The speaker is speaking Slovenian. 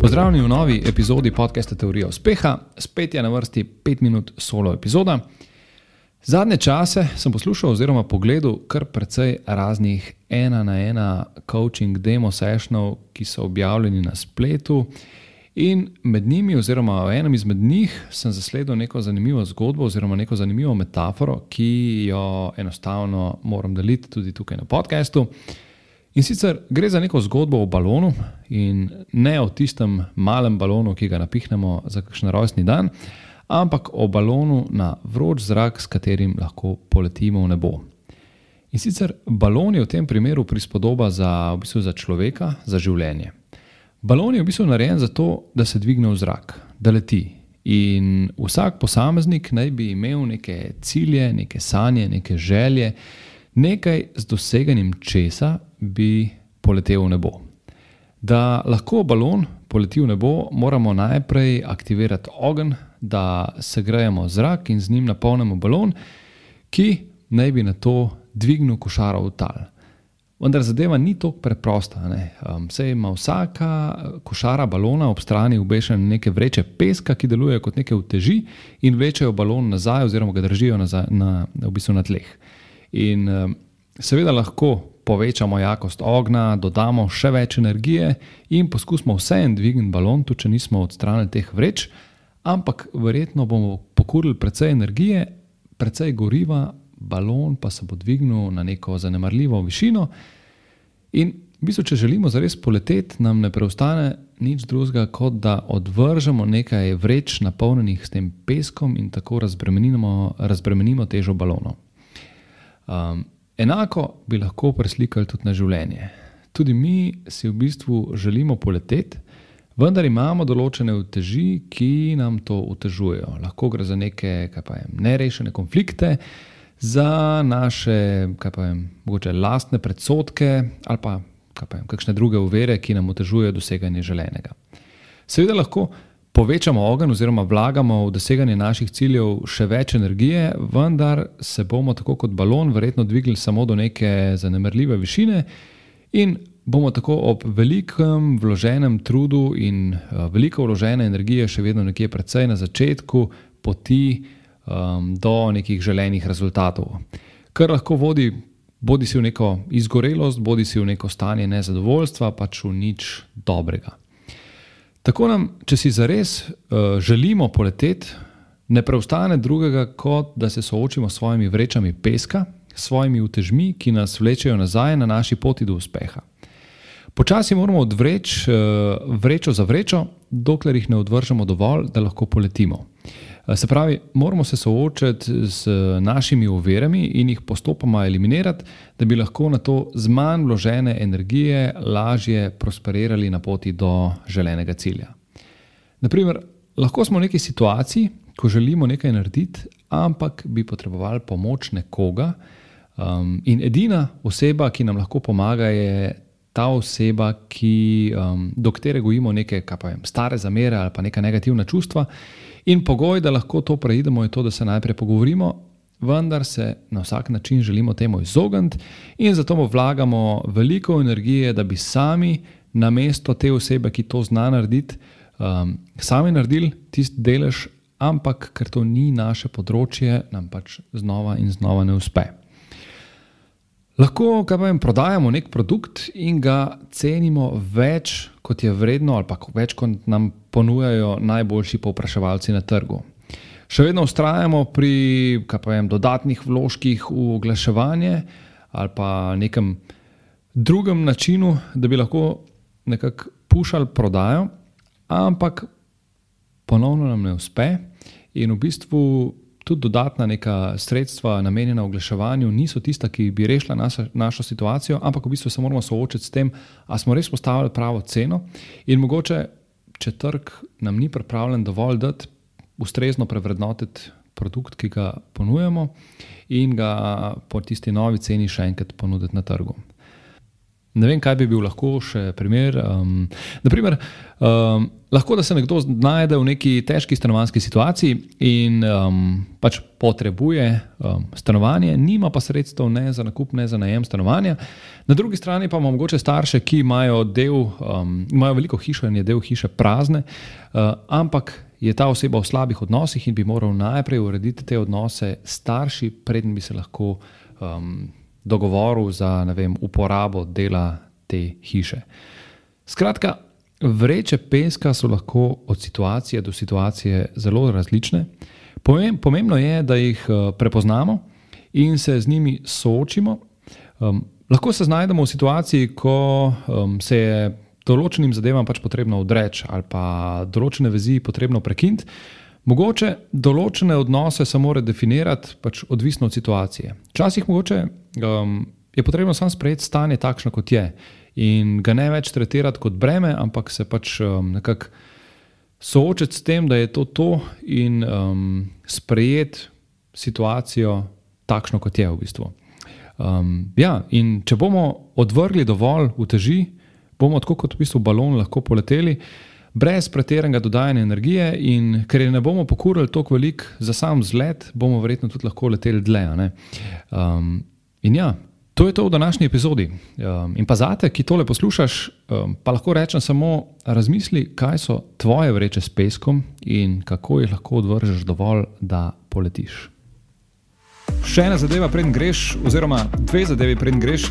Pozdravljeni v novi epizodi podcasta Teorija uspeha. Spet je na vrsti 5 minut solo epizoda. Zadnje čase sem poslušal oziroma pogledal kar precej raznih ena na ena coaching demo sessionov, ki so objavljeni na spletu. In med njimi, oziroma v enem izmed njih, sem zasledil neko zanimivo zgodbo oziroma neko zanimivo metaforo, ki jo enostavno moram deliti tudi tukaj na podkastu. In sicer gre za neko zgodbo o balonu in ne o tistem malem balonu, ki ga napihnemo za kakšen rojstni dan, ampak o balonu na vroč zrak, s katerim lahko poletimo v nebo. In sicer balon je v tem primeru prispodoba za, v bistvu za človeka, za življenje. Balon je v bistvu narejen zato, da se dvigne v zrak, da leti. In vsak posameznik naj bi imel neke cilje, neke sanje, neke želje, nekaj z doseganjem česa bi poletel v nebo. Da lahko balon poleti v nebo, moramo najprej aktivirati ogenj, da segrejemo zrak in z njim napolnimo balon, ki naj bi na to dvignil košaro v tal. Vendar zadeva ni tako preprosta. Vse um, ima vsaka košara balona ob strani obešene neke vreče peska, ki delujejo kot neke uteži in vlečejo balon nazaj, oziroma ga držijo nazaj, na, v bistvu na tleh. In um, seveda lahko povečamo jakost ognja, dodamo še več energije in poskusimo vseeno dvigniti balon, tudi če nismo odstranili teh vreč, ampak verjetno bomo pokurili precej energije, precej goriva, balon pa se bo dvignil na neko zanemarljivo višino. In v bistvu, če želimo zares poleteti, nam ne preostane nič drugega, kot da odvržemo nekaj vreč, napolnjenih s tem peskom in tako razbremenimo, razbremenimo težo balonov. Um, Enako bi lahko preslikali tudi na življenje. Tudi mi si v bistvu želimo poleteti, vendar imamo določene uteži, ki nam to otežujejo. Lahko gre za neke vem, nerešene konflikte, za naše vem, lastne predsotke ali pa vem, kakšne druge uvere, ki nam otežujejo doseganje želenega. Seveda lahko povečamo ogenj oziroma vlagamo v doseganje naših ciljev še več energije, vendar se bomo tako kot balon verjetno dvignili samo do neke zanemrljive višine in bomo tako ob velikem vloženem trudu in uh, veliko vložene energije še vedno nekje predvsej na začetku poti um, do nekih želenih rezultatov. Kar lahko vodi bodi si v neko izgorelost, bodi si v neko stanje nezadovoljstva, pač v nič dobrega. Tako nam, če si zares uh, želimo poleteti, ne preostane drugega, kot da se soočimo s svojimi vrečami peska, s svojimi utežmi, ki nas vlečejo nazaj na naši poti do uspeha. Počasi moramo odvreči uh, vrečo za vrečo, dokler jih ne odvržemo dovolj, da lahko poletimo. Eh, se pravi, moramo se soočati z našimi uverami in jih postopoma eliminirati, da bi lahko na to z manj vložene energije lažje prosperirali na poti do želenega cilja. Naprimer, lahko smo v neki situaciji, ko želimo nekaj narediti, ampak bi potrebovali pomoč nekoga, um, in edina oseba, ki nam lahko pomaga, je ta oseba, ki, um, do katere gojimo neke vem, stare zamere ali pa neka negativna čustva. In pogoj, da lahko to preidemo, je to, da se najprej pogovorimo, vendar se na vsak način želimo temu izogniti, in zato vlagamo veliko energije, da bi sami na mesto te osebe, ki to zna narediti, um, sami naredili tisti delež, ampak ker to ni naše področje, nam pač znova in znova ne uspe. Lahko vem, prodajamo nek produkt in ga cenimo več, kot je vredno, ali pa več, kot nam ponujajo najboljši povpraševalci na trgu. Še vedno ustrajamo pri vem, dodatnih vložkih v oglaševanje ali pa nekem drugem načinu, da bi lahko nekako pušali prodajo, ampak ponovno nam ne uspe in v bistvu tudi dodatna neka sredstva, namenjena oglaševanju, niso tista, ki bi rešila našo, našo situacijo, ampak v bistvu se moramo soočiti s tem, ali smo res postavili pravo ceno. In mogoče, če trg nam ni pripravljen dovolj dati, ustrezno prevrednotiti produkt, ki ga ponujemo, in ga po tisti novi ceni še enkrat ponuditi na trgu. Ne vem, kaj bi bil lahko še primer. Um, naprimer, um, lahko da se nekdo znajde v neki težki stanovanjski situaciji in um, pač potrebuje um, stanovanje, nima pa sredstev ne za nakup, ne za najem stanovanja. Na drugi strani pa imamo mogoče starše, ki imajo, del, um, imajo veliko hišo in je del hiše prazne, uh, ampak je ta oseba v slabih odnosih in bi moral najprej urediti te odnose s starši, predtem bi se lahko. Um, dogovoru za vem, uporabo dela te hiše. Skratka, vreče peska so lahko od situacije do situacije zelo različne. Pomembno je, da jih eh, prepoznamo in se z njimi soočimo. Um, lahko se znajdemo v situaciji, ko um, se je določenim zadevam pač potrebno odreči ali pa določene vezi potrebno prekiniti. Mogoče določene odnose samo redefinirati, pač odvisno od situacije. Včasih mogoče um, je potrebno samo sprejeti stanje takšno, kot je, in ga ne več tretirati kot breme, ampak se pač um, nekako soočiti s tem, da je to to, in um, sprejeti situacijo takšno, kot je v bistvu. Um, ja, in če bomo odvrgli dovolj uteži, bomo tako kot v bistvu balon lahko poleteli brez pretiranega dodajanja energije, in ker je ne bomo pokurili tako velik za sam zlet, bomo verjetno tudi lahko leteli dlje. Um, in ja, to je to v današnji epizodi. Um, in pa zate, ki tole poslušaš, um, pa lahko rečem samo razmisli, kaj so tvoje vreče s peskom in kako jih lahko odvržeš dovolj, da poletiš. Še ena zadeva, preden greš, oziroma dve zadevi, preden greš.